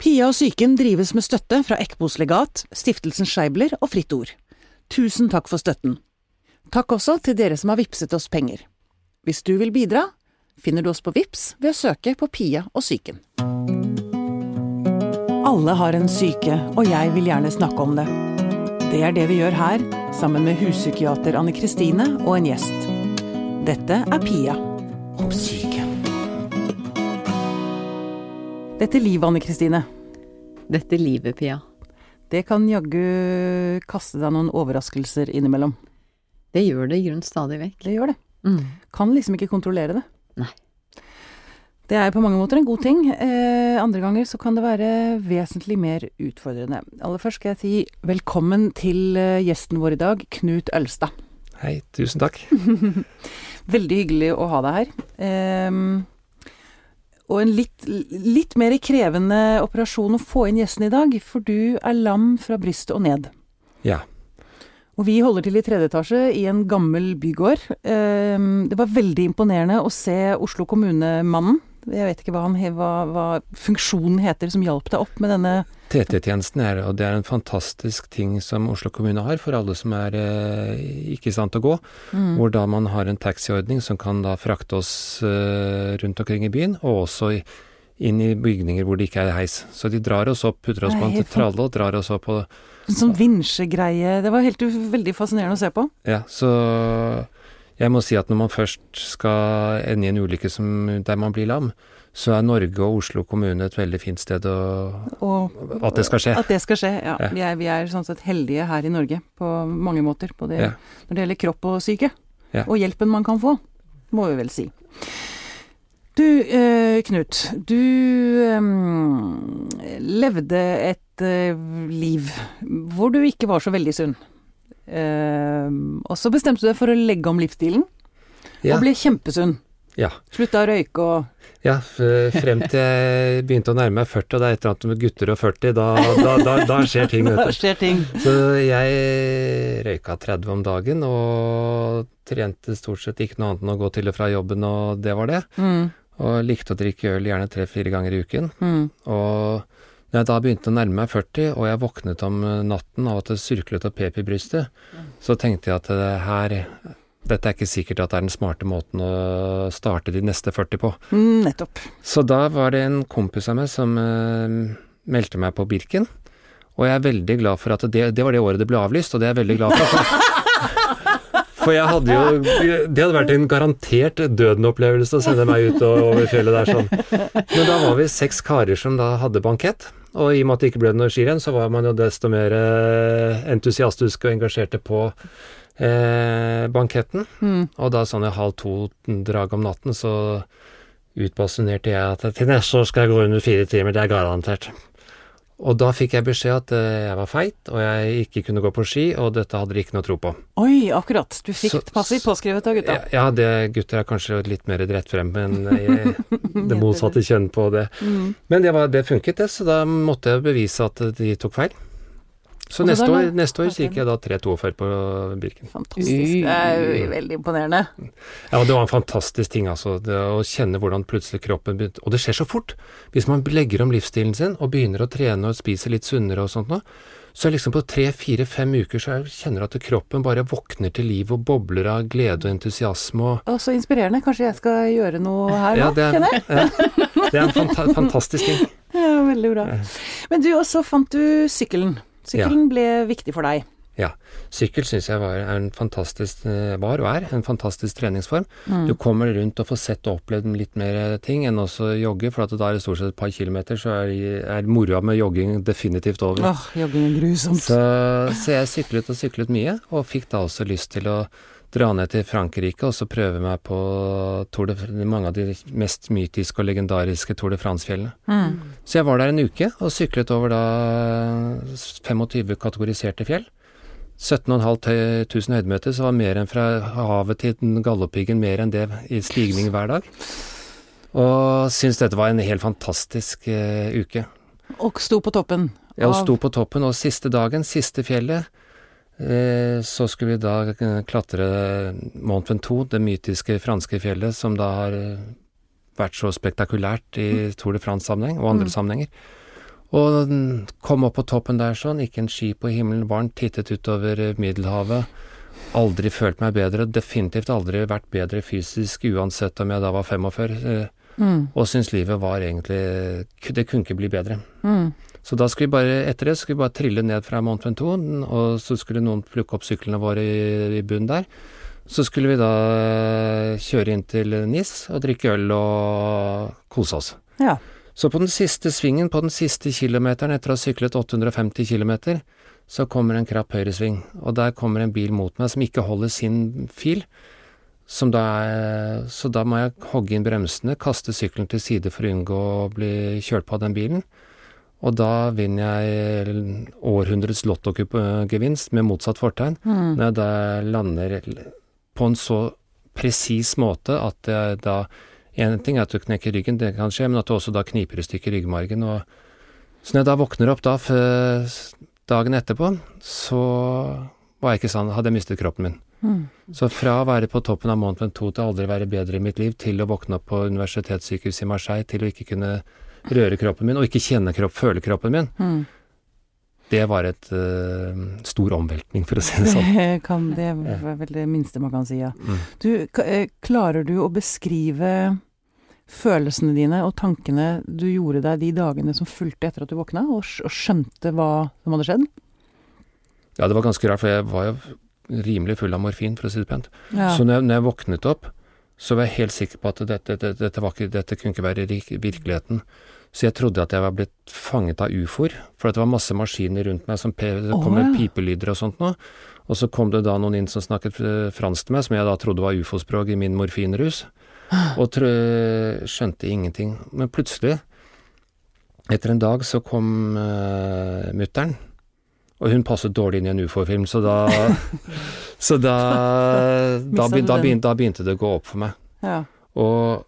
Pia og psyken drives med støtte fra Ekbos legat, Stiftelsen Scheibler og Fritt Ord. Tusen takk for støtten. Takk også til dere som har vippset oss penger. Hvis du vil bidra, finner du oss på Vips ved å søke på Pia og psyken. Alle har en syke, og jeg vil gjerne snakke om det. Det er det vi gjør her, sammen med huspsykiater Anne Kristine og en gjest. Dette er Pia om syke. Dette er livet, Anne Kristine. Dette livet, Pia. Det kan jaggu kaste deg noen overraskelser innimellom. Det gjør det i grunnen stadig vekk. Det gjør det. Mm. Kan liksom ikke kontrollere det. Nei. Det er på mange måter en god ting. Eh, andre ganger så kan det være vesentlig mer utfordrende. Aller først skal jeg si velkommen til eh, gjesten vår i dag, Knut Ølstad. Hei, tusen takk. Veldig hyggelig å ha deg her. Eh, og en litt, litt mer krevende operasjon å få inn gjesten i dag, for du er lam fra brystet og ned. Ja. Og vi holder til i tredje etasje i en gammel bygård. Ehm, Det var veldig imponerende å se Oslo kommune-mannen. Jeg vet ikke hva, han, hva, hva funksjonen heter som hjalp deg opp med denne TT-tjenesten er, og det er en fantastisk ting som Oslo kommune har for alle som er eh, ikke i stand til å gå. Mm. Hvor da man har en taxiordning som kan da frakte oss eh, rundt omkring i byen, og også i, inn i bygninger hvor det ikke er heis. Så de drar oss opp, putter oss på en tralle og drar oss opp på En sånn vinsjegreie. Det var helt veldig fascinerende å se på. Ja, så jeg må si at når man først skal ende i en ulykke som, der man blir lam, så er Norge og Oslo kommune et veldig fint sted å, Og at det skal skje. At det skal skje, ja. Ja. Vi, er, vi er sånn sett heldige her i Norge på mange måter. det, Ja. når det gjelder kropp og syke. Ja. Og hjelpen man kan få, må vi vel si. Du, eh, Knut. Du eh, levde et eh, liv hvor du ikke var så veldig sunn. Eh, og så bestemte du deg for å legge om livsstilen, og ble kjempesunn. Ja. Slutta å røyke og Ja, frem til jeg begynte å nærme meg 40, og det er et eller annet med gutter og 40, da, da, da, da skjer ting, Da skjer ting. Så jeg røyka 30 om dagen, og trente stort sett ikke noe annet enn å gå til og fra jobben, og det var det. Mm, Og likte å drikke øl gjerne tre-fire ganger i uken. mm. Og når jeg da begynte å nærme meg 40, og jeg våknet om natten av at det surklet og pep i brystet, så tenkte jeg at det her dette er ikke sikkert at det er den smarte måten å starte de neste 40 på. Mm, nettopp. Så da var det en kompis av meg som eh, meldte meg på Birken. Og jeg er veldig glad for at det, det var det året det ble avlyst, og det er jeg veldig glad for. For, jeg hadde jo Det hadde vært en garantert døden-opplevelse å sende meg ut og- over fjellet der sånn. Men da var vi seks karer som da hadde bankett. Og i og med at det ikke ble noe skirenn, så var man jo desto mer eh, entusiastisk og engasjerte på eh, banketten. Mm. Og da sånn i halv to-drag om natten så utbasunerte jeg at til neste år skal jeg gå under fire timer, det er garantert. Og da fikk jeg beskjed at eh, jeg var feit, og jeg ikke kunne gå på ski, og dette hadde de ikke noe tro på. Oi, akkurat. Du fikk Så- passivt påskrevet av gutta. Ja, det, gutter er kanskje litt mer rett frem, men jeg, det motsatte kjønn på det. Mm. Men det, var, det funket, det, så da måtte jeg bevise at de tok feil. Så neste år, neste år så gikk jeg da 3,42 på Birken. Fantastisk. Det er jo veldig imponerende. Ja, det var en fantastisk ting, altså. Det å kjenne hvordan plutselig kroppen begynte Og det skjer så fort! Hvis man legger om livsstilen sin og begynner å trene og spise litt sunnere og sånt nå, så liksom på tre, fire, fem uker så er- kjenner du at kroppen bare våkner til liv og bobler av glede og entusiasme og Og så inspirerende. Kanskje jeg skal gjøre noe her Ja, nå, det er, kjenner jeg. ja, det er en fanta fantastisk ting. Ja, veldig bra. Men du, og så fant du sykkelen. Sykkelen ble viktig for deg. Ja. Sykkel syns jeg var, er en fantastisk, eh, var og er en fantastisk treningsform. Mm. Du kommer rundt og får sett og opplevd litt mer ting enn også jogge, for da er det stort sett et par kilometer, så er, er moroa med jogging definitivt over. Åh, jogging er grusomt. Så, så jeg syklet og syklet mye, og fikk da også lyst til å dra ned til Frankrike og så prøve meg på Tour de, mange av de mest mytiske og legendariske Tour de France-fjellene. Mm. Så jeg var der en uke og syklet over da 25 kategoriserte fjell. 17.500 høydemeter, så var mer enn fra havet til den Galdhøpiggen mer enn det i stigning hver dag. Og syntes dette var en helt fantastisk uh, uke. Og sto på toppen. Ja, og sto på toppen, og siste dagen, siste fjellet, så skulle vi da eh, klatre Mont Ventoux, det mytiske franske fjellet som da har eh, vært så spektakulært i Tour de France-sammenheng og andre Mm. sammenhenger. Og kom opp på toppen der sånn, gikk en ski på himmelen varmt, tittet utover eh, Middelhavet. Aldri følt meg bedre, definitivt aldri vært bedre fysisk, uansett om jeg da var 45, eh, Mm. og syntes livet var egentlig Det kunne ikke bli bedre. Mm. Så da skulle vi bare, etter det skulle vi bare trille ned fra Mont Ventoux, og så skulle noen plukke opp syklene våre i, i bunnen der. Så skulle vi da eh, kjøre inn til NIS og drikke øl og kose oss. Ja. Så på den siste svingen, på den siste kilometeren etter å ha syklet 850 km, så kommer en krapp høyresving, og der kommer en bil mot meg som ikke holder sin fil. Som da er, så da må jeg hogge inn bremsene, kaste sykkelen til side for å unngå å bli kjørt på av den bilen. Og da vinner jeg århundrets lottogevinst med motsatt fortegn, Mm. når jeg da lander på en så presis måte at jeg da En ting er at du knekker ryggen, det kan skje, men at du også da kniper i stykker ryggmargen. Og, så når jeg da våkner opp da dagen etterpå, så var jeg ikke sann, hadde jeg mistet kroppen min. Mm. Så fra å være på toppen av Mount Ventoux til aldri være bedre i mitt liv, til å våkne opp på universitetssykehuset i Marseille, til å ikke kunne røre kroppen min, og ikke kjenne kropp, føle kroppen min, Mm. det var et uh, stor omveltning, for å si det sånn. Det, kan, det er vel det minste man kan si, ja. Mm. Du, eh, klarer du å beskrive følelsene dine og tankene du gjorde deg de dagene som fulgte etter at du våkna, og, og skjønte hva som hadde skjedd? Ja, det var ganske rart, for jeg var jo rimelig full av morfin, for å si det pent. Ja. Så når jeg, når jeg våknet opp, så var jeg helt sikker på at dette, dette, dette, var ikke, dette kunne ikke være virkeligheten. Så jeg trodde at jeg var blitt fanget av ufoer, for det var masse maskiner rundt meg som pe det kom med pipelyder og sånt noe. Og så kom det da noen inn som snakket eh, fransk til meg, som jeg da trodde var ufospråk i min morfinrus, og skjønte ingenting. Men plutselig, etter en dag, så kom uh, mutter'n, og hun passet dårlig inn i en ufo-film, så da Så da da, da, begynte, da begynte det å gå opp for meg. ja. Og,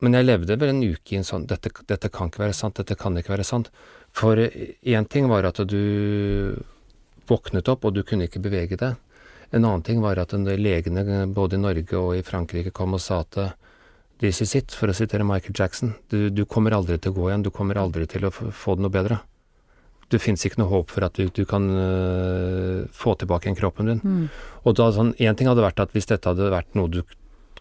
men jeg levde vel en uke i en sånn dette, dette kan ikke være sant, dette kan ikke være sant. For én ting var at du våknet opp, og du kunne ikke bevege deg. En annen ting var at legene både i Norge og i Frankrike kom og sa at this is it, for å sitere Michael Jackson. Du, du kommer aldri til å gå igjen, du kommer aldri til å få det noe bedre. Det fins ikke noe håp for at du, du kan uh, få tilbake igjen kroppen din. Mm. Og da sånn, En ting hadde vært at hvis dette hadde vært noe du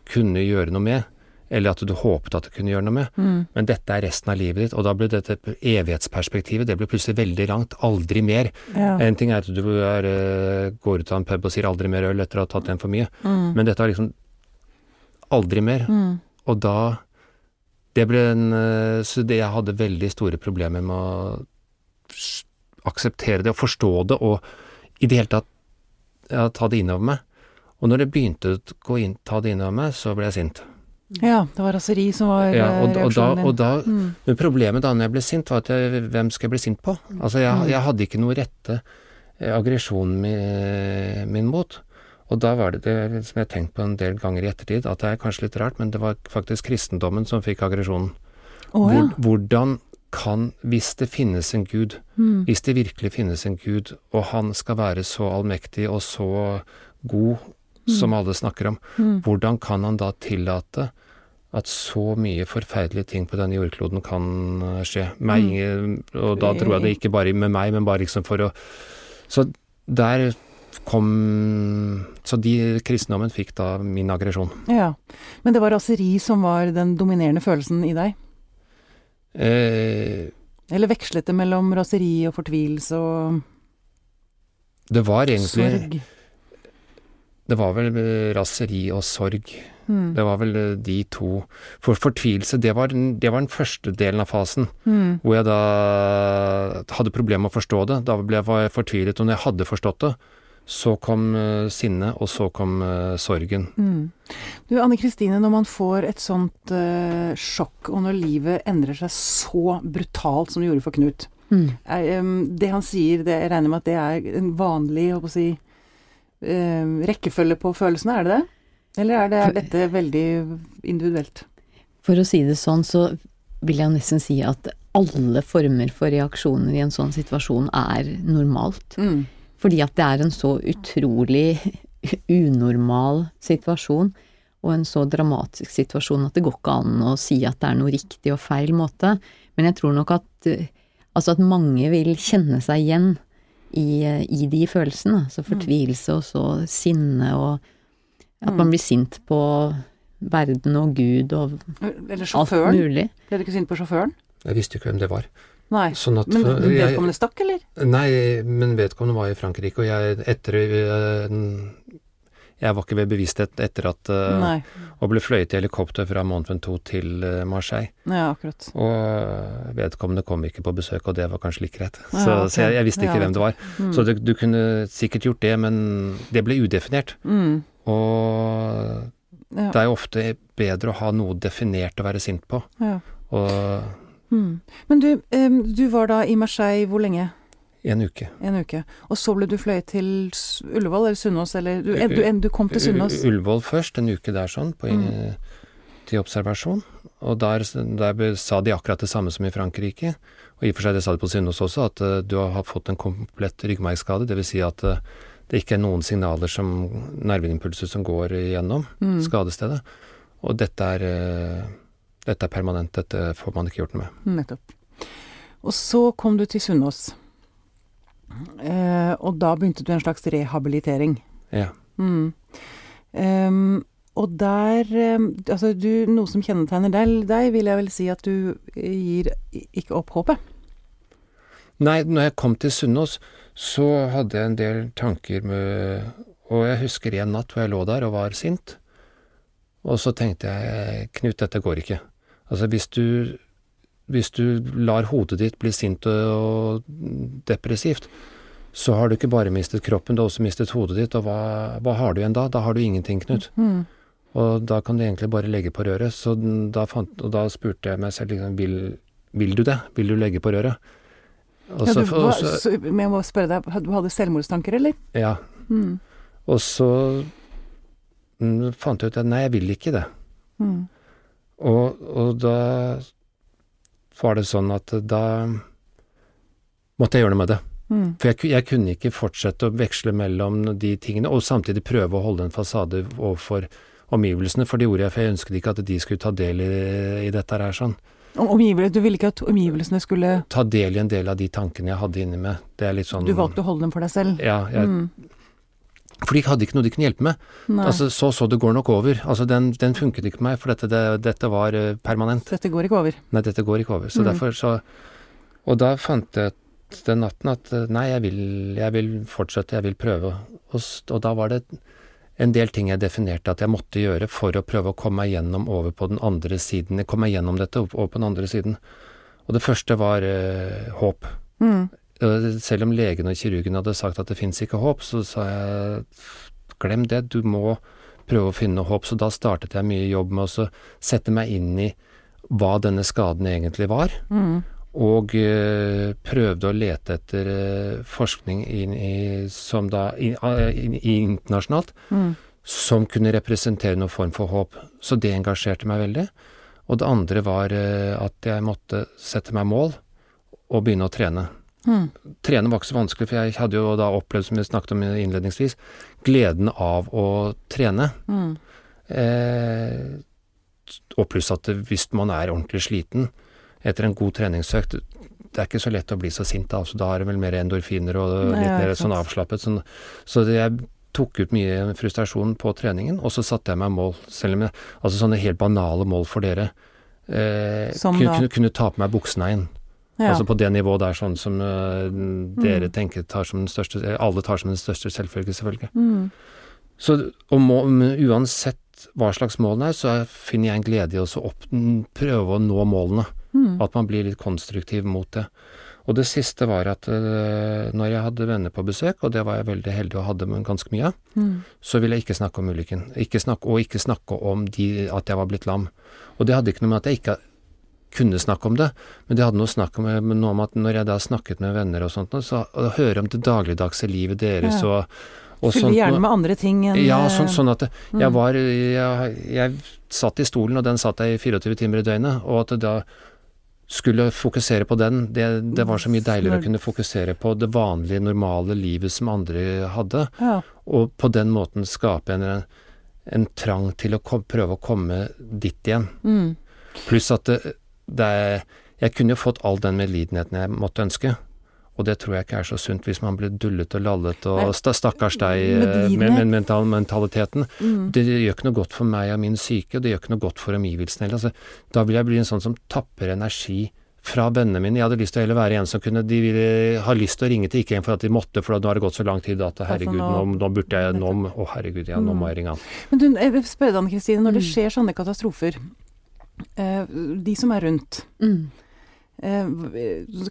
kunne gjøre noe med, eller at du håpet at du kunne gjøre noe med, Mm. men dette er resten av livet ditt, og da ble dette evighetsperspektivet det ble plutselig veldig langt. Aldri mer. Ja. En ting er at du er, øh, går ut av en pub og sier aldri mer øl etter å ha tatt en for mye, Mm. men dette var liksom aldri mer. Mm. Og da Det ble en øh, Så det jeg hadde veldig store problemer med å akseptere det og forstå det, og i det hele tatt ja, ta det innover meg. Og når det begynte å gå inn, ta det innover meg, så ble jeg sint. ja, det var raseri som var Ja, eh, og, og da, og da Mm. Men problemet da når jeg ble sint, var at jeg, hvem skal jeg bli sint på? Altså, jeg, Mm. jeg hadde ikke noe rette eh, aggresjonen min, min mot. Og da var det det som jeg har tenkt på en del ganger i ettertid, at det er kanskje litt rart, men det var faktisk kristendommen som fikk aggresjonen. Oh, ja. Hvordan kan, hvis det finnes en gud, Mm. hvis det virkelig finnes en gud, og han skal være så allmektig og så god som alle snakker om, Mm. hvordan kan han da tillate at så mye forferdelige ting på denne jordkloden kan eh, skje? Meg, Mm. og da tror jeg det ikke bare med meg, men bare liksom for å Så der kom Så de kristendommen fikk da min aggresjon. ja. Men det var raseri som var den dominerende følelsen i deg? Eh, Eller vekslet det mellom raseri og fortvilelse og det var egentlig sorg? Det var vel eh, raseri og sorg. Mm. Det var vel eh, de to. For fortvilelse, det var, det var den første delen av fasen. Mm. Hvor jeg da hadde problemer med å forstå det. Da ble jeg fortvilet. om jeg hadde forstått det, så kom uh, sinnet, og så kom uh, sorgen. Mm. Du Anne Kristine, når man får et sånt uh, sjokk, og når livet endrer seg så brutalt som det gjorde for Knut Mm. er, um, Det han sier, det, jeg regner med at det er en vanlig jeg håper å si, em, rekkefølge på følelsene, er det det? Eller er, det, er dette veldig individuelt? For å si det sånn, så vil jeg nesten si at alle former for reaksjoner i en sånn situasjon er normalt. Mm. Fordi at det er en så utrolig unormal situasjon, og en så dramatisk situasjon at det går ikke an å si at det er noe riktig og feil måte. Men jeg tror nok at, Altså at mange vil kjenne seg igjen i, i de følelsene. Altså fortvilelse og så sinne og at man blir sint på verden og Gud og alt mulig. Eller sjåføren. Ble du ikke sint på sjåføren? Jeg visste ikke hvem det var. Nei. Sånn at Men vedkommende jeg- stakk, eller? Nei, men vedkommende var i Frankrike, og jeg etter øh, Jeg var ikke ved bevissthet etter at øh, Nei. Og ble fløyet i helikopter fra Mont Ventoux til øh, Marseille. Ja, akkurat. Og vedkommende kom ikke på besøk, og det var kanskje like greit. Ja, Så, ok. så jeg, jeg visste ikke Ja. hvem det var. Mm. Så du, du kunne sikkert gjort det, men det ble udefinert. Mm. Og det er jo ofte bedre å ha noe definert å være sint på. ja. Og Mm. Men du, du var da i Marseille hvor lenge? en uke. En uke. Og så ble du fløyet til Ullevål eller Sunnaas, eller du, du, du, kom til Sunnaas? Ullevål først, en uke der sånn, på, Mm. til observasjon. Og der, der sa de akkurat det samme som i Frankrike. Og i og for seg det sa de på Sunnaas også, at uh, du har fått en komplett ryggmargskade. Dvs. Si at uh, det ikke er noen signaler som nerveimpulser som går igjennom Mm. skadestedet. Og dette er, eh, dette er permanent, dette får man ikke gjort noe med. Nettopp. Og så kom du til Sunnaas. Eh, og da begynte du en slags rehabilitering. Ja. Mm. Um, og der Altså, du, noe som kjennetegner deg, deg, vil jeg vel si at du gir ikke opp håpet. Nei, når jeg kom til Sunnaas, så hadde jeg en del tanker med Og jeg husker en natt hvor jeg lå der og var sint. Og så tenkte jeg Knut, dette går ikke. Altså hvis du Hvis du lar hodet ditt bli sint og depressivt, så har du ikke bare mistet kroppen, du har også mistet hodet ditt, og hva, hva har du igjen da? Da har du ingenting, Knut. Mm. Og da kan du egentlig bare legge på røret. Så da, fant, og da spurte jeg meg selv liksom, vil, vil du det? Vil du legge på røret? Og Ja, du, hva, så- så, men jeg må spørre deg, du hadde selvmordstanker, eller? ja. Mm. Og så mm, fant jeg ut at nei, jeg vil ikke det. Mm. Og, og da var det sånn at da måtte jeg gjøre noe med det. Mm. For jeg, jeg kunne ikke fortsette å veksle mellom de tingene, og samtidig prøve å holde en fasade overfor omgivelsene, for det gjorde jeg, for jeg ønsket ikke at de skulle ta del i, i dette her sånn. Om- Omgivelse, du ville ikke at omgivelsene skulle Ta del i en del av de tankene jeg hadde inni meg. Det er litt sånn Du valgte å holde dem for deg selv? Ja, jeg, Mm. For de hadde ikke noe de kunne hjelpe med. Altså, så så det går nok over. Altså, den, den funket ikke på meg, for dette, det, dette var eh, permanent. dette går ikke over. Nei, dette går ikke over. Så Mm. derfor så Og da fant jeg den natten at eh, nei, jeg vil, jeg vil fortsette, jeg vil prøve. Og, og da var det en del ting jeg definerte at jeg måtte gjøre for å prøve å komme meg gjennom over på den andre siden. Komme meg gjennom dette over på den andre siden. Og det første var eh, håp. Mm. Eh, Selv om legen og kirurgen hadde sagt at det fins ikke håp, så sa jeg glem det, du må prøve å finne håp. Så da startet jeg mye jobb med å sette meg inn i hva denne skaden egentlig var, Mm. og eh, prøvde å lete etter eh, forskning i, som da, i, in, i internasjonalt Mm. som kunne representere noen form for håp. Så det engasjerte meg veldig. Og det andre var at jeg måtte sette meg mål og begynne å trene. Mm. Trene var ikke så vanskelig, for jeg hadde jo da opplevd, som vi snakket om innledningsvis, gleden av å trene. Mm. Eh, og pluss at det- hvis man er ordentlig sliten etter en god treningsøkt Det er ikke så lett å bli så sint, da. Altså, da er det vel mer endorfiner og Nei, litt mer sånn avslappet. Sånn, så det, jeg tok ut mye frustrasjon på treningen, og så satte jeg meg mål. Selv om jeg, altså sånne helt banale mål for dere. Eh, kunne, kunne, kunne ta på meg buksene igjen. Ja. Altså på det nivået der, sånn som uh, dere Mm. tenker tar som den største eh, Alle tar som den største selvfølge, selvfølgelig. mm. Så må, uansett hva slags mål det er, så finner jeg en glede i å opp, prøve å nå målene. Mm. At man blir litt konstruktiv mot det. Og det siste var at uh, når jeg hadde venner på besøk, og det var jeg veldig heldig og hadde ganske mye av, Mm. så ville jeg ikke snakke om ulykken. Ikke snakke, og ikke snakke om de, at jeg var blitt lam. Og det hadde ikke noe med at jeg ikke kunne snakke om det, men det hadde noe, snakk om, med noe om at når jeg da snakket med venner og sånt, så og hører om det dagligdagse livet deres Ja. og, og Fylle sånt gjerne med andre ting enn ja, sånn, sånn at det- jeg mm. var jeg, jeg satt i stolen, og den satt jeg i 24 timer i døgnet, og at da skulle fokusere på den, det, det var så mye deiligere å kunne fokusere på det vanlige, normale livet som andre hadde, Ja. og på den måten skape en, en trang til å kom, prøve å komme dit igjen. Mm. Pluss at det, det Jeg kunne jo fått all den medlidenheten jeg måtte ønske. Og det tror jeg ikke er så sunt hvis man blir dullet og lallet og Nei. stakkars deg eh, med, med mental, mentaliteten. Mm. Det gjør ikke noe godt for meg og min syke, og det gjør ikke noe godt for omgivelsene heller. Altså, da vil jeg bli en sånn som tapper energi fra vennene mine. Jeg hadde lyst til å heller være en som kunne De ville ha lyst til å ringe til ikke en for at de måtte, for nå har det gått så lang tid at herregud, nå, nå burde jeg Nå, å herregud, ja, nå må jeg ringe han. Men du, jeg spørre deg, Anne Kristine, når det Mm. skjer sånne katastrofer, de som er rundt Mm. eh,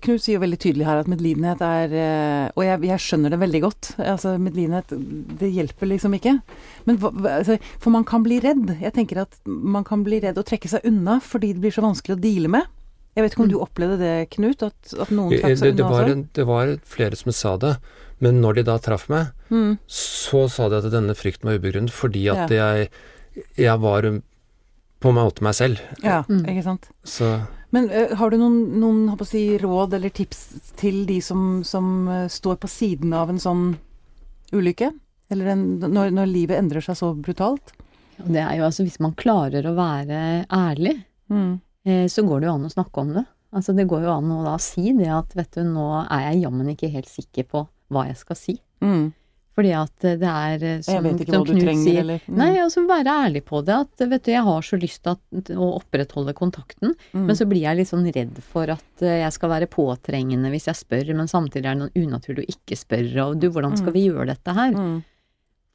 Knut sier jo veldig tydelig her at medlidenhet er eh, Og jeg, jeg skjønner det veldig godt. Altså, medlidenhet, det hjelper liksom ikke. Men altså, For man kan bli redd. Jeg tenker at man kan bli redd og trekke seg unna fordi det blir så vanskelig å deale med. Jeg vet ikke om Mm. du opplevde det, Knut? At, at noen Det, trakk seg det, unna var, det var flere som sa det, men når de da traff meg, Mm. så sa de at denne frykten var ubegrunnet fordi at Ja. jeg, jeg var på en måte meg selv. Ja, Mm. ikke sant. Så Men uh, har du noen, noen håper å si, råd eller tips til de som, som uh, står på siden av en sånn ulykke? Eller en, når, når livet endrer seg så brutalt? Det er jo altså, hvis man klarer å være ærlig, Mm. eh, så går det jo an å snakke om det. Altså det går jo an å da si det at vet du, nå er jeg jammen ikke helt sikker på hva jeg skal si. Mm. Fordi at det er eh, som, som Knut trenger, sier, eller mm. Nei, altså være ærlig på det. At vet du, jeg har så lyst til at, å opprettholde kontakten, Mm. men så blir jeg litt sånn redd for at eh, jeg skal være påtrengende hvis jeg spør, men samtidig er det noe unaturlig å ikke spørre, og du, hvordan skal Mm. vi gjøre dette her? mm.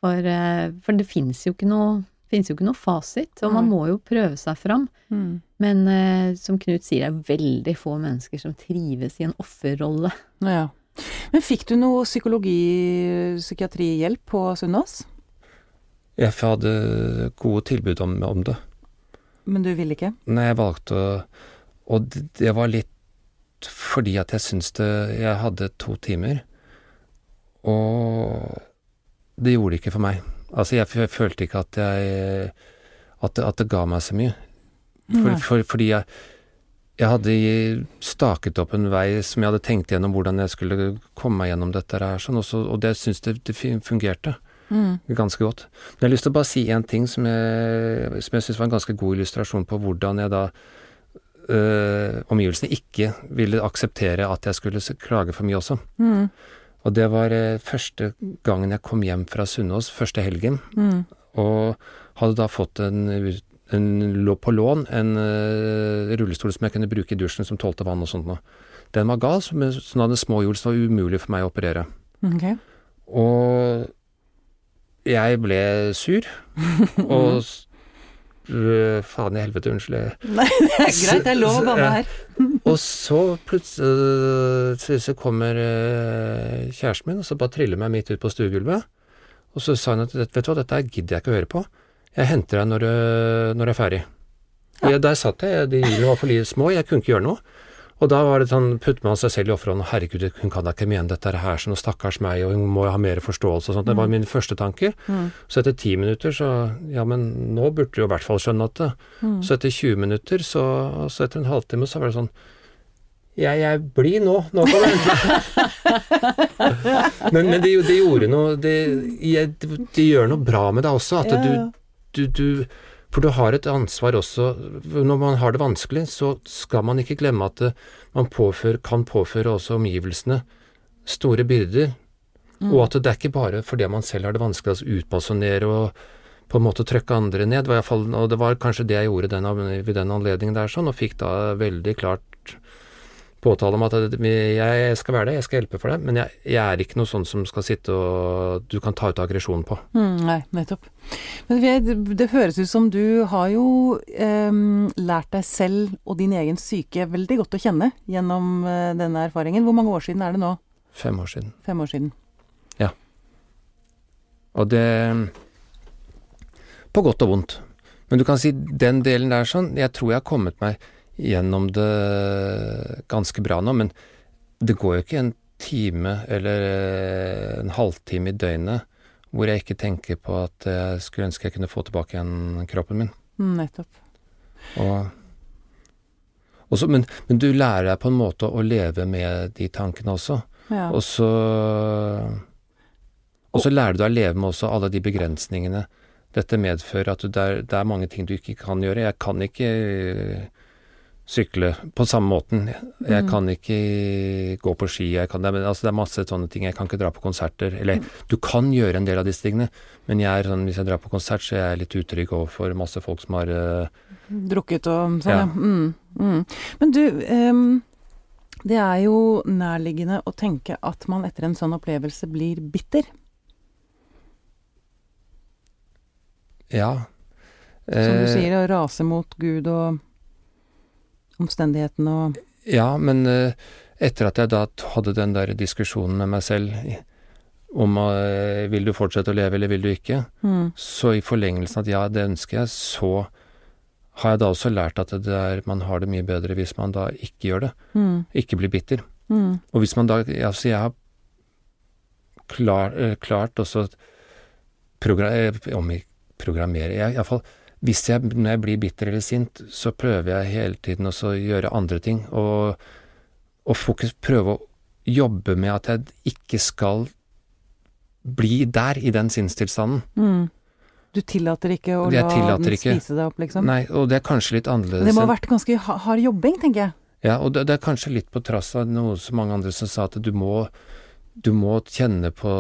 For, eh, for det fins jo ikke noe finnes jo ikke noe fasit, og man må jo prøve seg fram. Mm. Men eh, som Knut sier, det er veldig få mennesker som trives i en offerrolle. Ja. Men fikk du noe psykologi, psykiatrihjelp på Sunnaas? jeg hadde gode tilbud om, om det. Men du ville ikke? Nei, jeg valgte å Og det, det var litt fordi at jeg syns det Jeg hadde to timer, og det gjorde det ikke for meg. Altså, jeg, følte ikke at jeg At det, at det ga meg så mye. For, for, fordi jeg jeg hadde staket opp en vei som jeg hadde tenkt gjennom hvordan jeg skulle komme meg gjennom dette her, sånn, og, så, og det syns det, det fungerte Mm. ganske godt. Men jeg har lyst til å bare si en ting som jeg, som jeg syns var en ganske god illustrasjon på hvordan jeg da øh, omgivelsene ikke ville akseptere at jeg skulle klage for mye også. Mm. Og det var øh, første gangen jeg kom hjem fra Sunnaas, første helgen, Mm. og hadde da fått en, ut- en lå på lån, en øh, rullestol som jeg kunne bruke i dusjen som tålte vann og sånt noe. Den var gal, så den hadde små hjul, så det var umulig for meg å operere. Okay. Og jeg ble sur, og øh, Faen i helvete, unnskyld. Nei, det er greit, det er lov å banne her. Og så plutselig så, så kommer øh, kjæresten min, og så bare triller meg midt ut på stuegulvet. Og så sa hun at vet du hva, dette gidder jeg ikke å høre på. Jeg henter deg når, når jeg er ferdig. Ja. jeg, der satt jeg, de hjulene var for små, jeg kunne ikke gjøre noe. Og da var det sånn, putter man seg selv i offerhånden. Herregud, hun kan da ikke mene dette her sånn, og stakkars meg, og hun må jo ha mer forståelse og sånt. Det var mine første tanker. Mm. Så etter ti minutter så Ja, men nå burde du jo i hvert fall skjønne at det Mm. Så etter 20 minutter, så, så etter en halvtime, så var det sånn Ja, jeg blir nå. Nå kan du hente men men det, de gjorde noe det, de, de, gjør noe bra med deg også. At ja. du, du, du For du har et ansvar også. Når man har det vanskelig, så skal man ikke glemme at man påfører, kan påføre også omgivelsene store byrder. Mm. Og at det er ikke bare fordi man selv har det vanskelig, altså utbasonere og på en måte trykke andre ned. Fall, og det var kanskje det jeg gjorde den, ved den anledningen der, sånn, og fikk da veldig klart påtale om at jeg skal være det, jeg skal hjelpe for deg, men jeg, jeg er ikke noe sånn som skal sitte og du kan ta ut aggresjonen på. Mm, nei, nettopp. Men det, det høres ut som du har jo eh, lært deg selv og din egen syke veldig godt å kjenne gjennom eh, denne erfaringen. Hvor mange år siden er det nå? Fem år siden. Fem år siden. Og det På godt og vondt. Men du kan si den delen der sånn, jeg tror jeg har kommet meg gjennom det ganske bra nå, men det går jo ikke en time eller eh, en halvtime i døgnet hvor jeg ikke tenker på at jeg skulle ønske jeg kunne få tilbake igjen kroppen min. Nettopp. Og, og så, men, men du lærer deg på en måte å leve med de tankene også. Ja. Og så Og så lærer du deg å leve med også alle de begrensningene dette medfører. At du, det, er, det er mange ting du ikke kan gjøre. Jeg kan ikke sykle på samme måten. Jeg Mm. kan ikke gå på ski, jeg kan, det, altså, det er masse sånne ting. Jeg kan ikke dra på konserter. Eller du kan gjøre en del av disse tingene, men jeg er sånn, hvis jeg drar på konsert, så er jeg litt utrygg overfor masse folk som har uh, Drukket og sånn, ja. Ja. Mm, mm. Men du, um, det er jo nærliggende å tenke at man etter en sånn opplevelse blir bitter. Ja. Som du Eh, sier, å rase mot Gud og omstendighetene og Ja, men eh, etter at jeg da hadde den der diskusjonen med meg selv om uh, vil du fortsette å leve eller vil du ikke, mm, så i forlengelsen at ja, det ønsker jeg, så har jeg da også lært at det er, man har det mye bedre hvis man da ikke gjør det. mm, Ikke blir bitter. mm, Og hvis man da Altså, jeg har klar, eh, klart også progra eh, Om jeg programmerer jeg, Iallfall hvis jeg, når jeg blir bitter eller sint, så prøver jeg hele tiden også å gjøre andre ting. Og, og fokus, prøve å jobbe med at jeg ikke skal bli der, i den sinnstilstanden. mm. Du tillater ikke å la den ikke. spise deg opp, liksom? Nei, og det er kanskje litt annerledes Det må ha vært ganske hard jobbing, tenker jeg. Ja, og det, det er kanskje litt på trass av noe som mange andre som sa at du må, du må kjenne på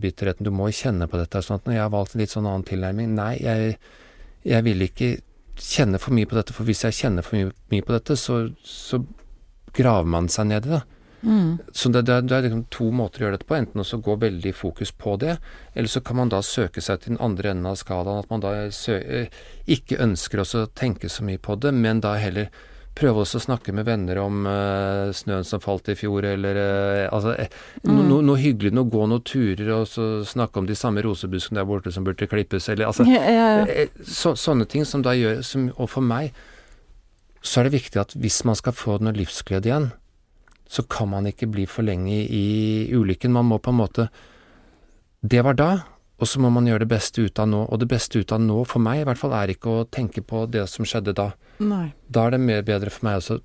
bitterheten, du må kjenne på dette. Sånn at når jeg har valgt en litt sånn annen tilnærming Nei, jeg, jeg vil ikke kjenne for mye på dette, for hvis jeg kjenner for mye, på dette, så, så graver man seg ned i det. Mm. Så det, det, er- det er liksom to måter å gjøre dette på. Enten også gå veldig fokus på det, eller så kan man da søke seg til den andre enden av skalaen. At man da eh, ikke ønsker å tenke så mye på det, men da heller prøve også å snakke med venner om uh, snøen som falt i fjor, eller uh, altså eh, no, Mm. no, noe hyggelig, noe gå noen turer, og så snakke om de samme rosebuskene der borte som burde klippes, eller altså Ja, ja, ja. Så, sånne ting som da gjør som, Og for meg så er det viktig at hvis man skal få noe livsglede igjen, så kan man ikke bli for lenge i, i ulykken. Man må på en måte Det var da, og så må man gjøre det beste ut av nå. Og det beste ut av nå, for meg i hvert fall, er ikke å tenke på det som skjedde da. Nei. Da er det mer bedre for meg også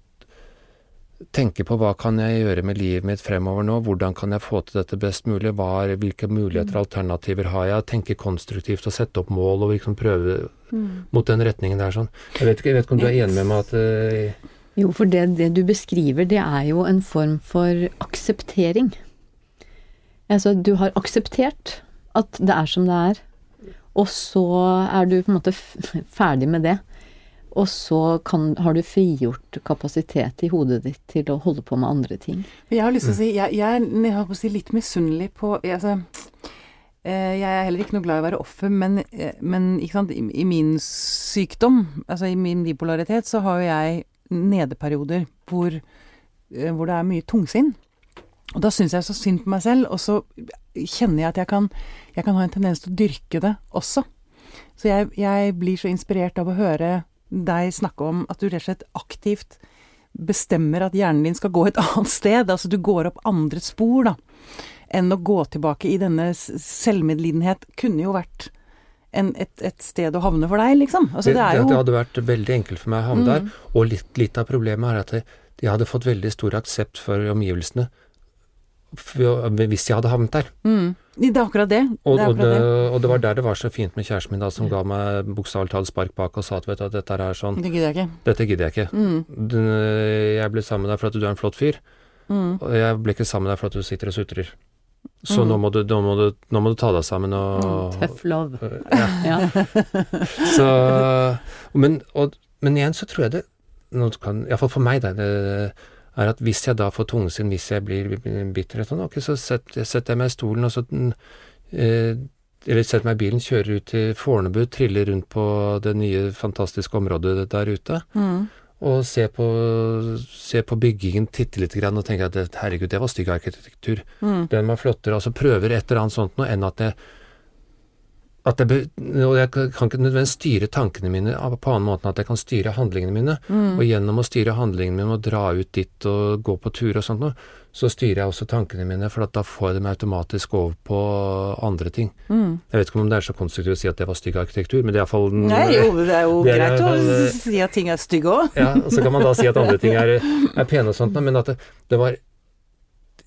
tenke på hva kan jeg gjøre med livet mitt fremover nå, hvordan kan jeg få til dette best mulig, er, hvilke muligheter og alternativer har jeg, tenke konstruktivt og sette opp mål og liksom prøve Mm. mot den retningen der sånn. Jeg vet ikke, jeg vet ikke om du er enig med meg at eh, Jo, for det, det du beskriver, det er jo en form for akseptering. Altså, du har akseptert at det er som det er, og så er du på en måte ferdig med det. Og så kan, har du frigjort kapasitet i hodet ditt til å holde på med andre ting. Jeg har lyst til å si Jeg, jeg jeg holdt på å si, litt misunnelig på jeg, altså, eh, Jeg er heller ikke noe glad i å være offer, men, eh, men ikke sant, i, i min sykdom, altså i min bipolaritet, så har jo jeg nedeperioder hvor, eh, hvor det er mye tungsinn. Og da syns jeg så synd på meg selv, og så kjenner jeg at jeg kan, jeg kan ha en tendens til å dyrke det også. Så jeg, jeg blir så inspirert av å høre deg snakke om at du rett og slett aktivt bestemmer at hjernen din skal gå et annet sted. Altså du går opp andre spor, da. Enn å gå tilbake i denne selvmedlidenhet. Kunne jo vært en, et, et sted å havne for deg, liksom. Altså det, det er det, hadde vært veldig enkelt for meg å havne Mm. der. Og litt, litt av problemet er at jeg, jeg hadde fått veldig stor aksept for omgivelsene hvis jeg hadde havnet der. mm, Det er akkurat det. Og, det er og, det, akkurat det. og det var der det var så fint med kjæresten min, da, som ga meg bokstavelig talt spark bak og sa at vet du, dette er sånn Det gidder jeg ikke. Dette gidder jeg ikke. Mm, Du, jeg ble sammen med deg for at du er en flott fyr, mm, og jeg ble ikke sammen med deg for at du sitter og sutrer. Så Mm. nå, må du, nå, må du, nå må du ta deg sammen og Tøff love. Ja. Ja. Så, men, og, men igjen så tror jeg det nå kan, Iallfall for meg, da, det er at hvis jeg da får tungsinn, hvis jeg blir bitter, sånn, ok, så setter, setter jeg meg i stolen og så eh, Eller setter meg i bilen, kjører ut til Fornebu, triller rundt på det nye, fantastiske området der ute. mm, Og ser på, ser på byggingen, titter litt grann, og tenker at herregud, det var stygg arkitektur. mm, Den var flottere. Altså prøver et eller annet sånt noe enn at jeg at jeg, og jeg kan ikke nødvendigvis styre tankene mine på annen måte enn at jeg kan styre handlingene mine. mm, Og gjennom å styre handlingene mine og dra ut dit og gå på tur og sånt noe, så styrer jeg også tankene mine, for at da får jeg dem automatisk over på andre ting. mm. Jeg vet ikke om det er så konstruktivt å si at det var stygg arkitektur, men det er iallfall Nei, jo, det er jo Det er greit fall, å eh, si at ting er stygge òg. Ja, og så kan man da si at andre ting er, er pene og sånt, men at det, det var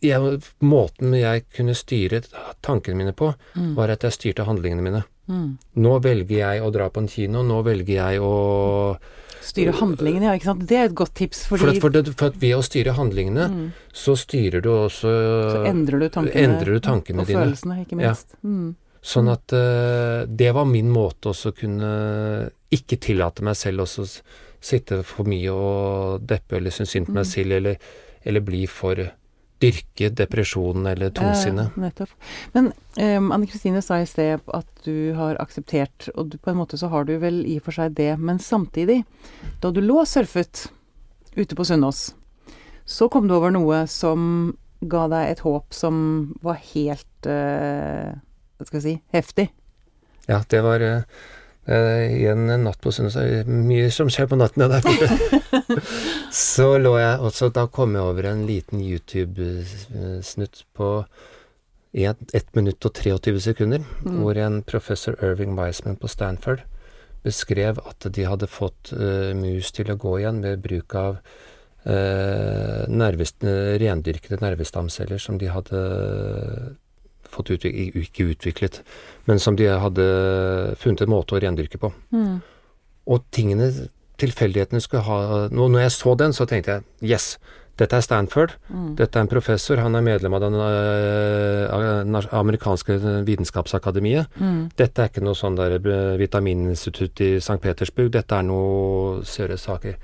jeg, Måten jeg kunne styre tankene mine på, Mm. var at jeg styrte handlingene mine. Mm. Nå velger jeg å dra på en kino, nå velger jeg å Styre handlingene, ja, ikke sant. Det er et godt tips, For, at, for, det, for at ved å styre handlingene, Mm. så styrer du også så endrer du tankene, endrer du tankene og dine. følelsene, ikke minst. Mm. Sånn at uh, det var min måte også å kunne ikke tillate meg selv også s- sitte for mye og deppe eller synes synd på meg Mm. selv, eller, eller bli for dyrke depresjon eller tungsinne. Ja, nettopp. Men um, Anne Kristine sa i sted at du har akseptert, og du, på en måte så har du vel i og for seg det, men samtidig, da du lå og surfet ute på Sunnaas, så kom du over noe som ga deg et håp som var helt uh, Hva skal jeg si heftig. Ja, det var eh, eh, igjen en natt på søndag Mye som skjer på natten der så lå jeg også da kom jeg over en liten YouTube-snutt på 1 minutt og 23 sekunder, Mm. hvor en professor Irving Wiseman på Stanford beskrev at de hadde fått uh, mus til å gå igjen ved bruk av uh, rendyrkede nervestamceller som de hadde fått utvik ikke utviklet, men som de hadde funnet en måte å rendyrke på. Mm. Og tingene, tilfeldighetene skulle ha nå, Når jeg så den, så tenkte jeg yes, dette er Stanford. Mm. Dette er en professor. Han er medlem av det amerikanske vitenskapsakademiet. Mm. Dette er ikke noe sånn der eh, vitamininstitutt i St. Petersburg. Dette er noe seriøse saker.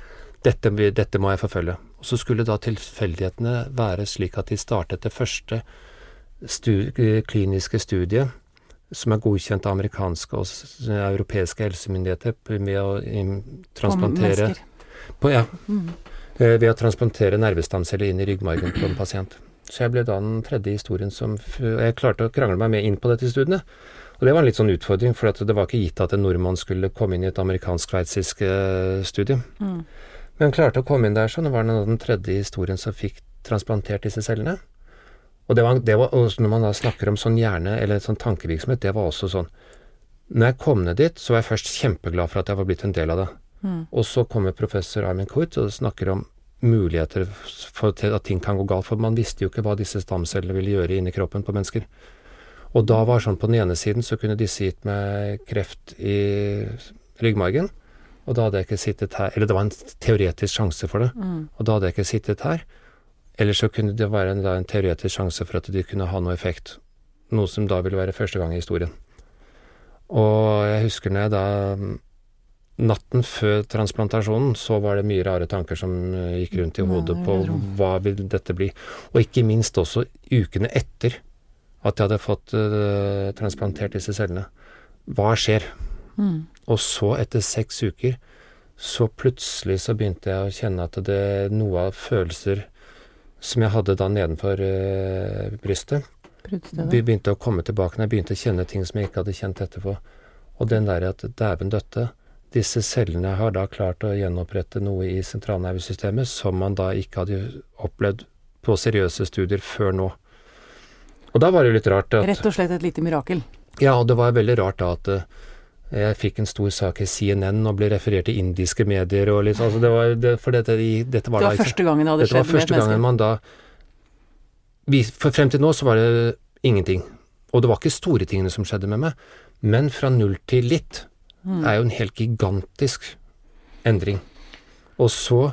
Dette, dette må jeg forfølge. Og så skulle da tilfeldighetene være slik at de startet det første stu, kliniske studiet som er godkjent av amerikanske og europeiske helsemyndigheter med å transplantere på, ja, Mm. eh, ved å transplantere nervestamceller inn i ryggmargen på en pasient. Så jeg ble da den tredje historien som Jeg klarte å krangle meg med inn på dette studiet. Og det var en litt sånn utfordring, for at det var ikke gitt at en nordmann skulle komme inn i et amerikansk-sveitsisk eh, studie. Mm. Men klarte å komme inn der sånn, og var den, den tredje historien som fikk transplantert disse cellene. Og det var, det var når man da snakker om sånn hjerne, eller sånn tankevirksomhet, det var også sånn Når jeg kom ned dit, så var jeg først kjempeglad for at jeg var blitt en del av det. Mm. Og så kommer professor Armin Kurt og snakker om muligheter for at ting kan gå galt, for man visste jo ikke hva disse stamcellene ville gjøre inni kroppen på mennesker. Og da var sånn på den ene siden så kunne disse gitt meg kreft i ryggmargen, og da hadde jeg ikke sittet her Eller det var en teoretisk sjanse for det, Mm. og da hadde jeg ikke sittet her. Eller så kunne det være en, da, en teoretisk sjanse for at de kunne ha noe effekt. Noe som da ville være første gang i historien. Og jeg husker når jeg da Natten før transplantasjonen så var det mye rare tanker som eh, gikk rundt i hodet det på hva vil dette bli. Og ikke minst også ukene etter at jeg hadde fått uh, transplantert disse cellene. Hva skjer? Mm. Og så, etter seks uker, så plutselig så begynte jeg å kjenne at det noe av følelser som jeg hadde da nedenfor uh, brystet, be- begynte å komme tilbake når jeg begynte å kjenne ting som jeg ikke hadde kjent etterpå. Og den der at dæven døtte, disse cellene har da klart å gjenopprette noe i sentralnervesystemet som man da ikke hadde opplevd på seriøse studier før nå. Og da var det jo litt rart at Rett og slett et lite mirakel. ja, og det var veldig rart da at eh, jeg fikk en stor sak i CNN og ble referert til indiske medier og litt sånn. Altså det var, det, for dette, dette var Det da var første gangen det hadde skjedd med et menneske. man da For frem til nå så var det ingenting. Og det var ikke store tingene som skjedde med meg. Men fra null til litt Mm. er jo en helt gigantisk endring. Og så,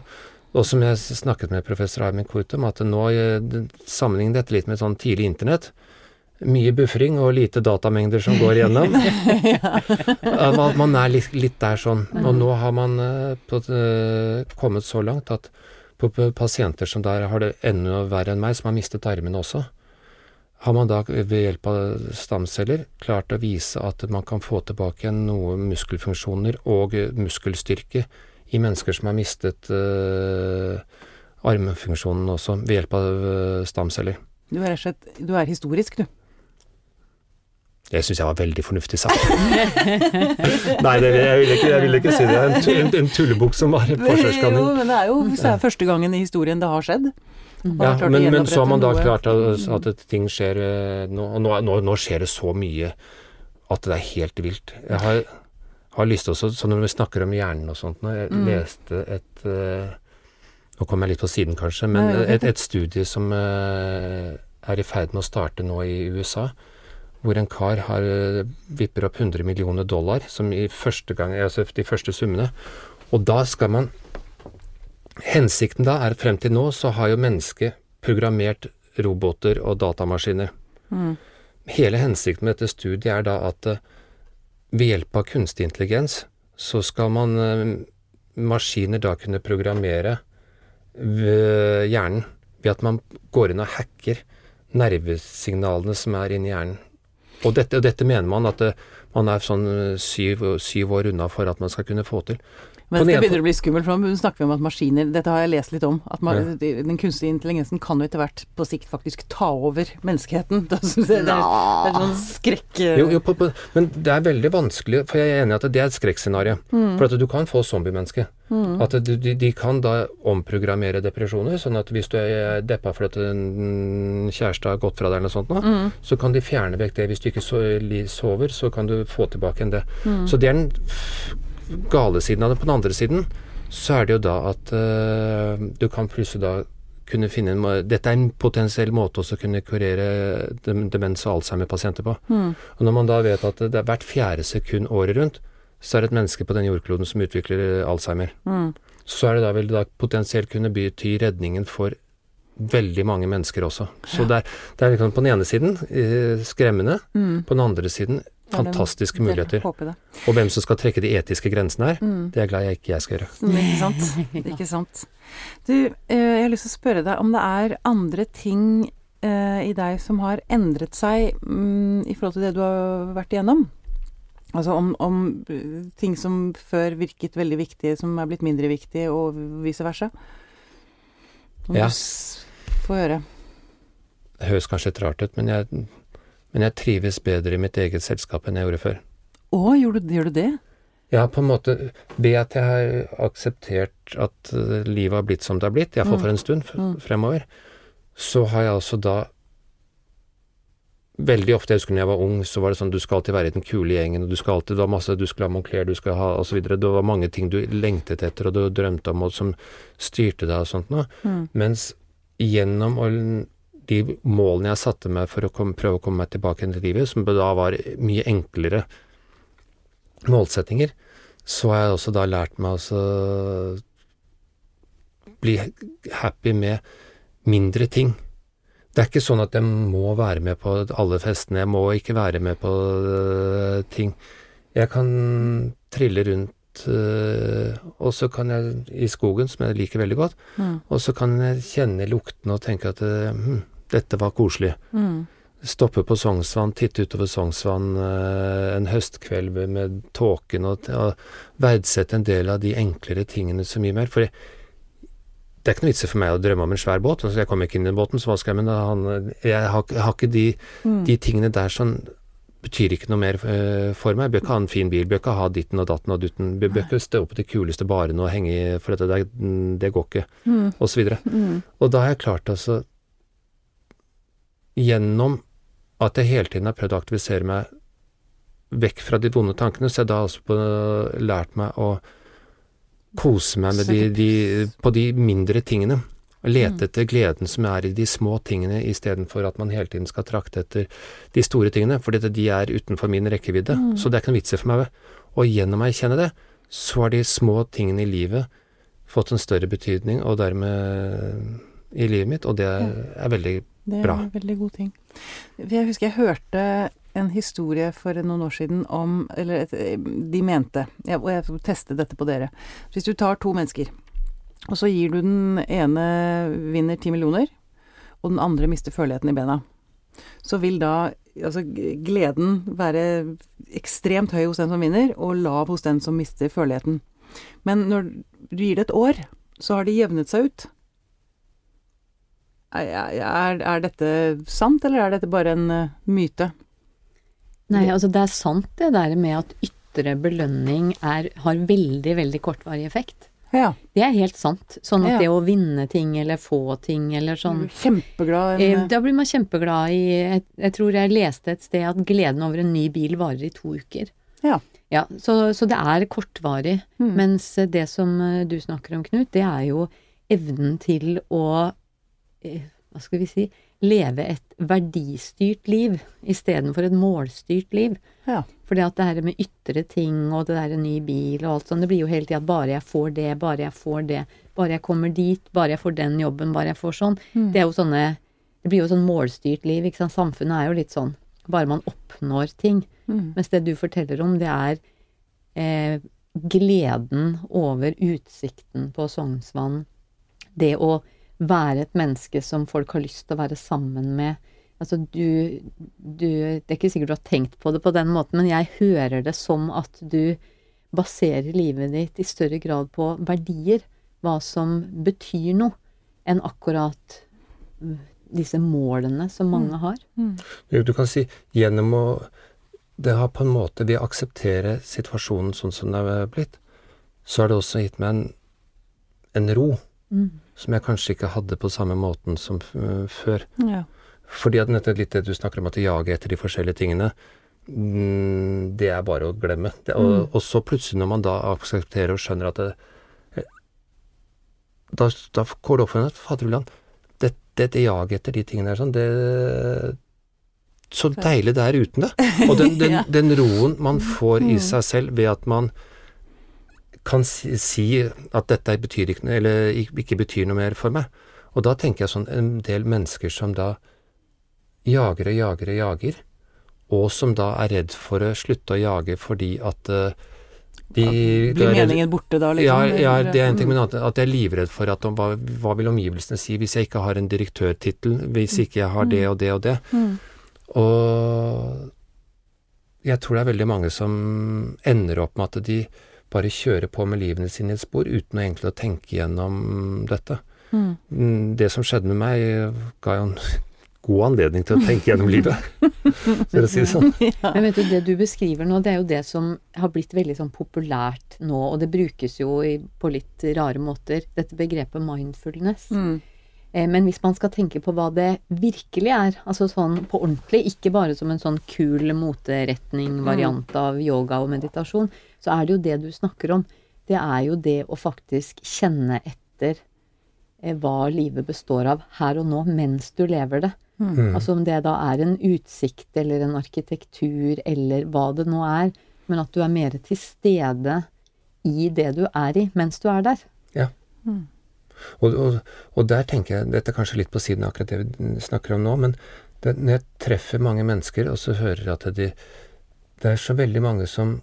og som jeg snakket med professor Armin Kurt om, at nå eh, sammenligner dette litt med sånn tidlig internett. Mye buffring og lite datamengder som går igjennom. Man, man er litt, litt der sånn. Og nå har man eh, på, eh, kommet så langt at på, på pasienter som der har det enda verre enn meg, som har mistet armene også, har man da ved hjelp av stamceller klart å vise at man kan få tilbake noe muskelfunksjoner og muskelstyrke i mennesker som har mistet eh, armfunksjonen også, ved hjelp av stamceller. Du er Du er historisk, du. Det syns jeg var veldig fornuftig sagt. Nei, det, jeg, vil ikke, jeg vil ikke si det. En, en, en tullebukk som var Jo, men det er jo det er første gangen i historien det har skjedd. Ja, å men, men så har man da noe. klart at, at ting skjer eh, nå, og nå, nå, nå skjer det så mye at det er helt vilt. Jeg har, har lyst til også, så når vi snakker om hjernen og sånt nå, jeg Mm. leste et eh, Nå kommer jeg litt på siden kanskje, men et, et studie som eh, er i ferd med å starte nå i USA, hvor en kar har, eh, vipper opp 100 millioner dollar, som i første gang, altså de første summene. Og da skal man Hensikten da er at frem til nå så har jo mennesket programmert roboter og datamaskiner. Hele hensikten med dette studiet er da at eh, ved hjelp av kunstig intelligens så skal man eh, maskiner da kunne programmere hjernen ved at man går inn og hacker nervesignalene som er inni hjernen. Og dette, og dette mener man at eh, man er sånn eh, syv, syv år unna for at man skal kunne få til. Men det begynner å bli skummelt, for nå snakker vi om at maskiner Dette har jeg lest litt om. At man, den kunstige intelligensen kan jo etter hvert på sikt faktisk ta over menneskeheten. Da synes jeg det, er, det er sånn skrekk... Jo, jo, på, på, men det er veldig vanskelig, for jeg er enig i at det er et skrekkscenario. For at du kan få zombiemenneske. At de, de kan da omprogrammere depresjoner, sånn at hvis du er deppa fordi en kjæreste har gått fra deg eller noe sånt nå, så kan de fjerne vekk det. Hvis du ikke sover, så kan du få tilbake en det. Så det er den gale siden av det. På den andre siden så er det jo da at uh, du kan plutselig da kunne finne en Dette er en potensiell måte å kunne kurere demens- og Alzheimer-pasienter på. Og når man da vet at det er hvert fjerde sekund året rundt, så er det et menneske på den jordkloden som utvikler Alzheimer, Alzheimer. Så er det da vil det da potensielt kunne bety redningen for veldig mange mennesker også. Så det er, det er liksom på den ene siden skremmende, skremmende, på den andre siden fantastiske det- muligheter. Og hvem som skal trekke de etiske grensene her, det er jeg glad jeg ikke jeg skal gjøre. Mm, Ikke sant? Ikke sant. Du, eh, jeg har lyst til å spørre deg om det er andre ting eh, i deg som har endret seg mm, i forhold til det du har vært igjennom? Altså om, om eh, ting som før virket veldig viktige, som er blitt mindre viktige, og vice versa? Om Ja. Få høre. Det høres kanskje litt rart ut, men jeg, men jeg trives bedre i mitt eget selskap enn jeg gjorde før. Å, gjør du, gjør du det? Ja, på en måte Ved at jeg har akseptert at eh, livet har blitt som det har blitt, iallfall for en stund f fremover, så har jeg altså da Veldig ofte, jeg husker når jeg var ung, så var det sånn du skal alltid være i den kule gjengen, og du skal alltid, det var masse, du skulle ha Moncler, du skal ha osv. Det var mange ting du lengtet etter, og du drømte om, og som styrte deg og sånt noe. Mens gjennom de målene jeg satte meg for å komme, prøve å komme meg tilbake til livet, som da var mye enklere målsettinger, så har jeg også da lært meg å bli happy med mindre ting. Det er ikke sånn at jeg må være med på alle festene, jeg må ikke være med på øh, ting. Jeg kan trille rundt, øh, og så kan jeg i skogen, som jeg liker veldig godt, og så kan jeg kjenne luktene og tenke at øh, hm, dette var koselig. Stoppe på Sognsvann, titte utover Sognsvann en høstkveld med tåken, og, og verdsette en del av de enklere tingene så mye mer. For jeg, det er ikke noe vits for meg å drømme om en svær båt. Altså, jeg kommer ikke inn i den båten, så hva skal jeg med? Han, jeg, har, har ikke de, de tingene der som betyr ikke noe mer eh, for meg. Jeg bør ikke ha en fin bil, bør ikke ha ditten og datten og dutten. Bør bør ikke stå på de kuleste barene og henge i For dette, det, det går ikke, og så videre. Og da har jeg klart altså Gjennom at jeg hele tiden har prøvd å aktivisere meg vekk fra de vonde tankene, så jeg da altså på, lært meg å kose meg med de, de, på de mindre tingene. Lete etter gleden som er i de små tingene, istedenfor at man hele tiden skal trakte etter de store tingene, for de er utenfor min rekkevidde. Så det er ikke noe vits i for meg. Og gjennom å erkjenne det, så har de små tingene i livet fått en større betydning, og dermed i livet mitt, og det er, er veldig Det er en veldig god ting. Jeg husker jeg hørte en historie for noen år siden om Eller et, de mente ja, Og jeg testet dette på dere. Hvis du tar to mennesker, og så gir du den ene vinner ti millioner, og den andre mister førligheten i bena, så vil da altså, gleden være ekstremt høy hos den som vinner, og lav hos den som mister førligheten. Men når du gir det et år, så har det jevnet seg ut. Er, er dette sant, eller er dette bare en eh, myte? Nei, altså det er sant det der med at ytre belønning er, har veldig, veldig kortvarig effekt. Ja. Det er helt sant. Sånn at Ja. det å vinne ting eller få ting eller sånn Kjempeglad. eh, En, Da blir man kjempeglad i jeg, jeg tror jeg leste et sted at gleden over en ny bil varer i to uker. ja. Ja, så, så det er kortvarig. Mm. Mens det som eh, du snakker om, Knut, det er jo evnen til å eh, Hva skal vi si leve et verdistyrt liv istedenfor et målstyrt liv. Ja. For det her med ytre ting og det der ny bil og alt sånt, det blir jo hele tida at bare jeg får det, bare jeg får det, bare jeg kommer dit, bare jeg får den jobben, bare jeg får sånn. Det er jo sånne Det blir jo sånn målstyrt liv, ikke sant. Samfunnet er jo litt sånn bare man oppnår ting. Mens det du forteller om, det er eh, gleden over utsikten på Sognsvann. Det å være et menneske som folk har lyst til å være sammen med. Altså du, du Det er ikke sikkert du har tenkt på det på den måten, men jeg hører det som at du baserer livet ditt i større grad på verdier. Hva som betyr noe, enn akkurat mm, disse målene som mange har. Jo, Du kan si gjennom å Det har på en måte Ved å akseptere situasjonen sånn som det er blitt, så har det også gitt meg en, en ro som jeg kanskje ikke hadde på samme måten som f- før. Ja. Fordi at nettopp litt det du snakker om, at jaget jage etter de forskjellige tingene, mm, det er bare å glemme. Det, og, og så plutselig, når man da aksepterer og skjønner at det eh, Da, da går det opp for en at faderullan, dette, dette jaget etter de tingene der sånn, det Så deilig det er uten det. Og den, den, den roen man får i seg selv ved at man kan si, si at dette betyr ikke, eller ikke betyr noe mer for meg. Og da tenker jeg sånn en del mennesker som da jager og jager og jager, og som da er redd for å slutte å jage fordi at uh, de Blir de er meningen borte da, ja, liksom? ja, ja, det er en ting, men at, jeg er livredd for at om, hva, hva vil omgivelsene si hvis jeg ikke har en direktørtittel, hvis ikke jeg har det og det og det. Mm. Og jeg tror det er veldig mange som ender opp med at de bare kjører på med livene sine i et spor uten å egentlig å tenke gjennom dette. Mm. Det som skjedde med meg, ga jo en god anledning til å tenke gjennom livet, for å si det sånn. Men vet du, det du beskriver nå, det er jo det som har blitt veldig sånn populært nå, og det brukes jo i, på litt rare måter, dette begrepet mindfulness. Mm. Eh, Men hvis man skal tenke på hva det virkelig er, altså sånn på ordentlig, ikke bare som en sånn kul moteretning, variant av yoga og meditasjon, så er det jo det du snakker om. Det er jo det å faktisk kjenne etter eh, hva livet består av her og nå, mens du lever det. Altså om det da er en utsikt eller en arkitektur eller hva det nå er, men at du er mer til stede i det du er i, mens du er der. Ja. Og, og, og der tenker jeg, dette er kanskje litt på siden av akkurat det vi snakker om nå, men det, når jeg treffer mange mennesker, og så hører jeg at de, det er så veldig mange som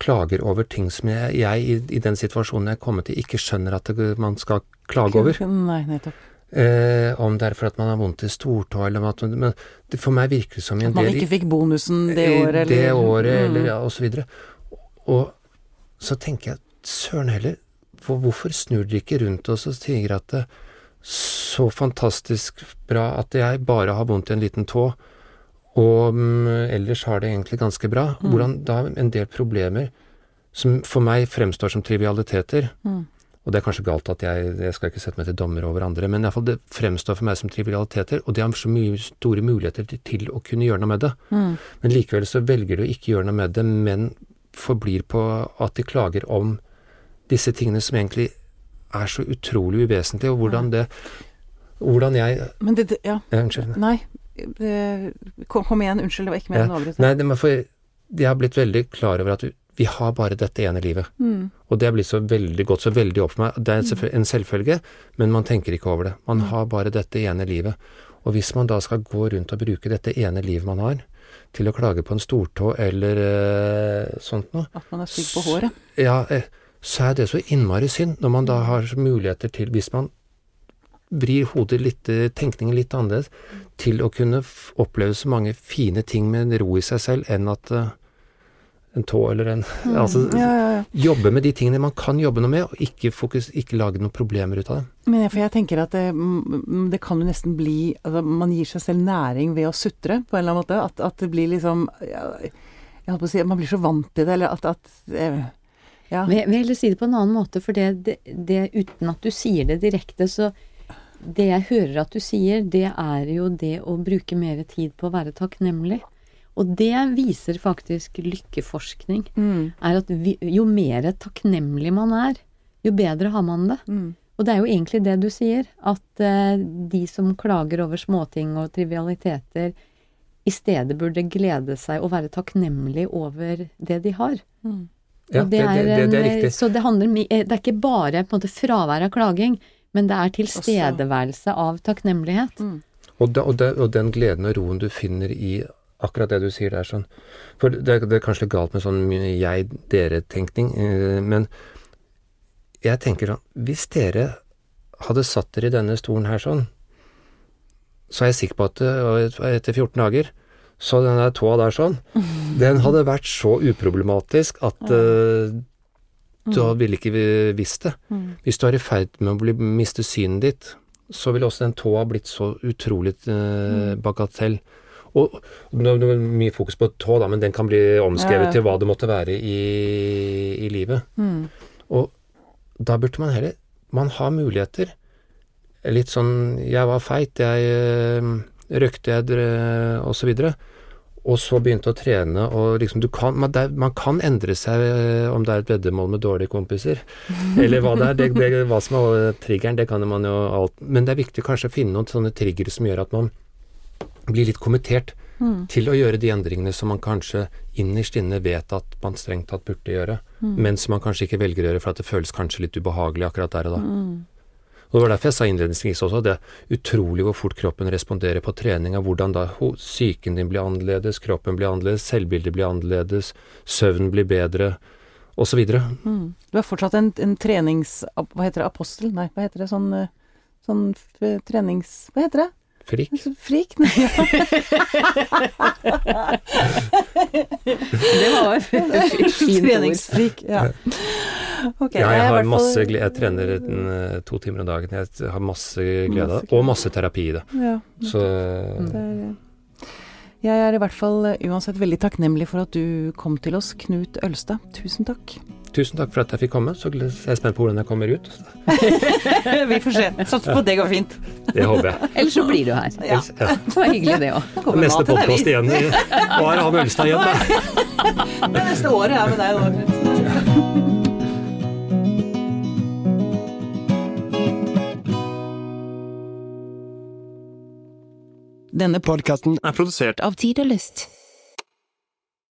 klager over ting som jeg, jeg i, i den situasjonen jeg er kommet i, ikke skjønner at det, man skal klage over. Nei, nettopp. Eh, om det er for at man har vondt i stortå, eller at Men det, for meg virker det som en del At man ikke fikk bonusen det året, eller Det året, Mm. eller ja, og så. Og så tenker jeg, søren heller, hvor, hvorfor snur dere ikke rundt oss og sier at det er så fantastisk bra at jeg bare har vondt i en liten tå, og mm, ellers har det egentlig ganske bra. Mm. Hvordan da en del problemer som for meg fremstår som trivialiteter, Mm. og det er kanskje galt at jeg, jeg skal ikke sette meg til dommer over andre, men i hvert fall det fremstår for meg som trivialiteter, og de har så mye store muligheter til, til å kunne gjøre noe med det. Mm. Men likevel så velger de å ikke gjøre noe med det, men forblir på at de klager om disse tingene som egentlig er så utrolig uvesentlige, og hvordan det Hvordan jeg Men det, Ja, ja, Unnskyld. nei. Kom, kom igjen, unnskyld, det var ikke mer enn avbryt. Nei, men for jeg har blitt veldig klar over at vi, vi har bare dette ene livet. Mm. Og det er blitt så veldig godt, så veldig opp for meg. Det er en selvfølge, men man tenker ikke over det. Man har bare dette ene livet. Og hvis man da skal gå rundt og bruke dette ene livet man har, til å klage på en stortå eller uh, sånt noe, At man er stygg på håret. ja, eh, så er det så innmari synd når man da har muligheter til, hvis man vrir hodet litt, eh, tenkningen litt annerledes, til å kunne oppleve så mange fine ting med ro i seg selv, enn at eh, en tå eller en Altså Ja, ja, ja. jobbe med de tingene man kan jobbe noe med, og ikke, fokus, ikke lage noen problemer ut av det. Men jeg, for jeg tenker at det, mm, det kan jo nesten bli altså Man gir seg selv næring ved å sutre, på en eller annen måte. At, at det blir liksom Jeg holdt på å si Man blir så vant til det, eller at, at eh, Ja. Jeg vil heller si det på en annen måte, for det, det, det uten at du sier det direkte, så Det jeg hører at du sier, det er jo det å bruke mer tid på å være takknemlig. Og det viser faktisk lykkeforskning. Mm, Er at vi, jo mer takknemlig man er, jo bedre har man det. mm, Og det er jo egentlig det du sier, at eh, de som klager over småting og trivialiteter, i stedet burde glede seg og være takknemlig over det de har. Ja, det, det, det, det er riktig. Så det handler eh, Det er ikke bare på en måte fravær av klaging, men det er tilstedeværelse av takknemlighet. Og, da, og, da, og den gleden og roen du finner i akkurat det du sier der, sånn For det, er- det er kanskje litt galt med sånn jeg-dere-tenkning, eh, men jeg tenker sånn Hvis dere hadde satt dere i denne stolen her sånn, så er jeg sikker på at eh, etter 14 dager så den der tåa der sånn, den hadde vært så uproblematisk at uh, du ville ikke vi- visst det. Hvis du er i ferd med å bli, miste synet ditt, så ville også den tåa blitt så utrolig uh, bagatell. Og nå er det mye fokus på tå, da, men den kan bli omskrevet Ja, til hva det måtte være i, i livet. Og da burde man heller Man har muligheter. Litt sånn Jeg var feit, jeg øh, røkte, jeg dre- og så begynte å trene, og liksom du kan Man, det, er- man kan endre seg øh, om det er et veddemål med dårlige kompiser, eller hva det er. Det, det, hva som er øh, triggeren, det kan man jo alt Men det er viktig kanskje å finne noen sånne triggere som gjør at man blir litt kommittert til å gjøre de endringene som man kanskje innerst inne vet at man strengt tatt burde gjøre, men som man kanskje ikke velger å gjøre for at det føles kanskje litt ubehagelig akkurat der og da. Og Det var derfor jeg sa innledningsvis også at det er utrolig hvor fort kroppen responderer på trening, av hvordan da psyken din blir annerledes, kroppen blir annerledes, selvbildet blir annerledes, søvn blir bedre, osv. Du er fortsatt en, en trenings... Hva heter det? Apostel? Nei, hva heter det? Sånn, eh, sånn trenings... Hva heter det? Frik. Frikk, Nei, ja. Det var et fint Treningsfrikk, Ja. Okay, Ja, jeg har masse glede. Jeg trener en, eh, to timer om dagen. Jeg har masse glede av det, og masse terapi i det. Ja, Så det er, jeg er i hvert fall eh, uansett veldig takknemlig for at du kom til oss, Knut Ølstad. Tusen takk. Tusen takk for at jeg fikk komme. Så er jeg spent på hvordan jeg kommer ut. Vi får se. Satser på at det går fint. Det håper jeg. Eller så blir du her. Ja. Ja. Det var hyggelig, det òg. Neste podkast igjen. Hva er han Ølstad igjen, da? Det neste året er med deg nå. Denne Podkasten er produsert av Tid og Lyst.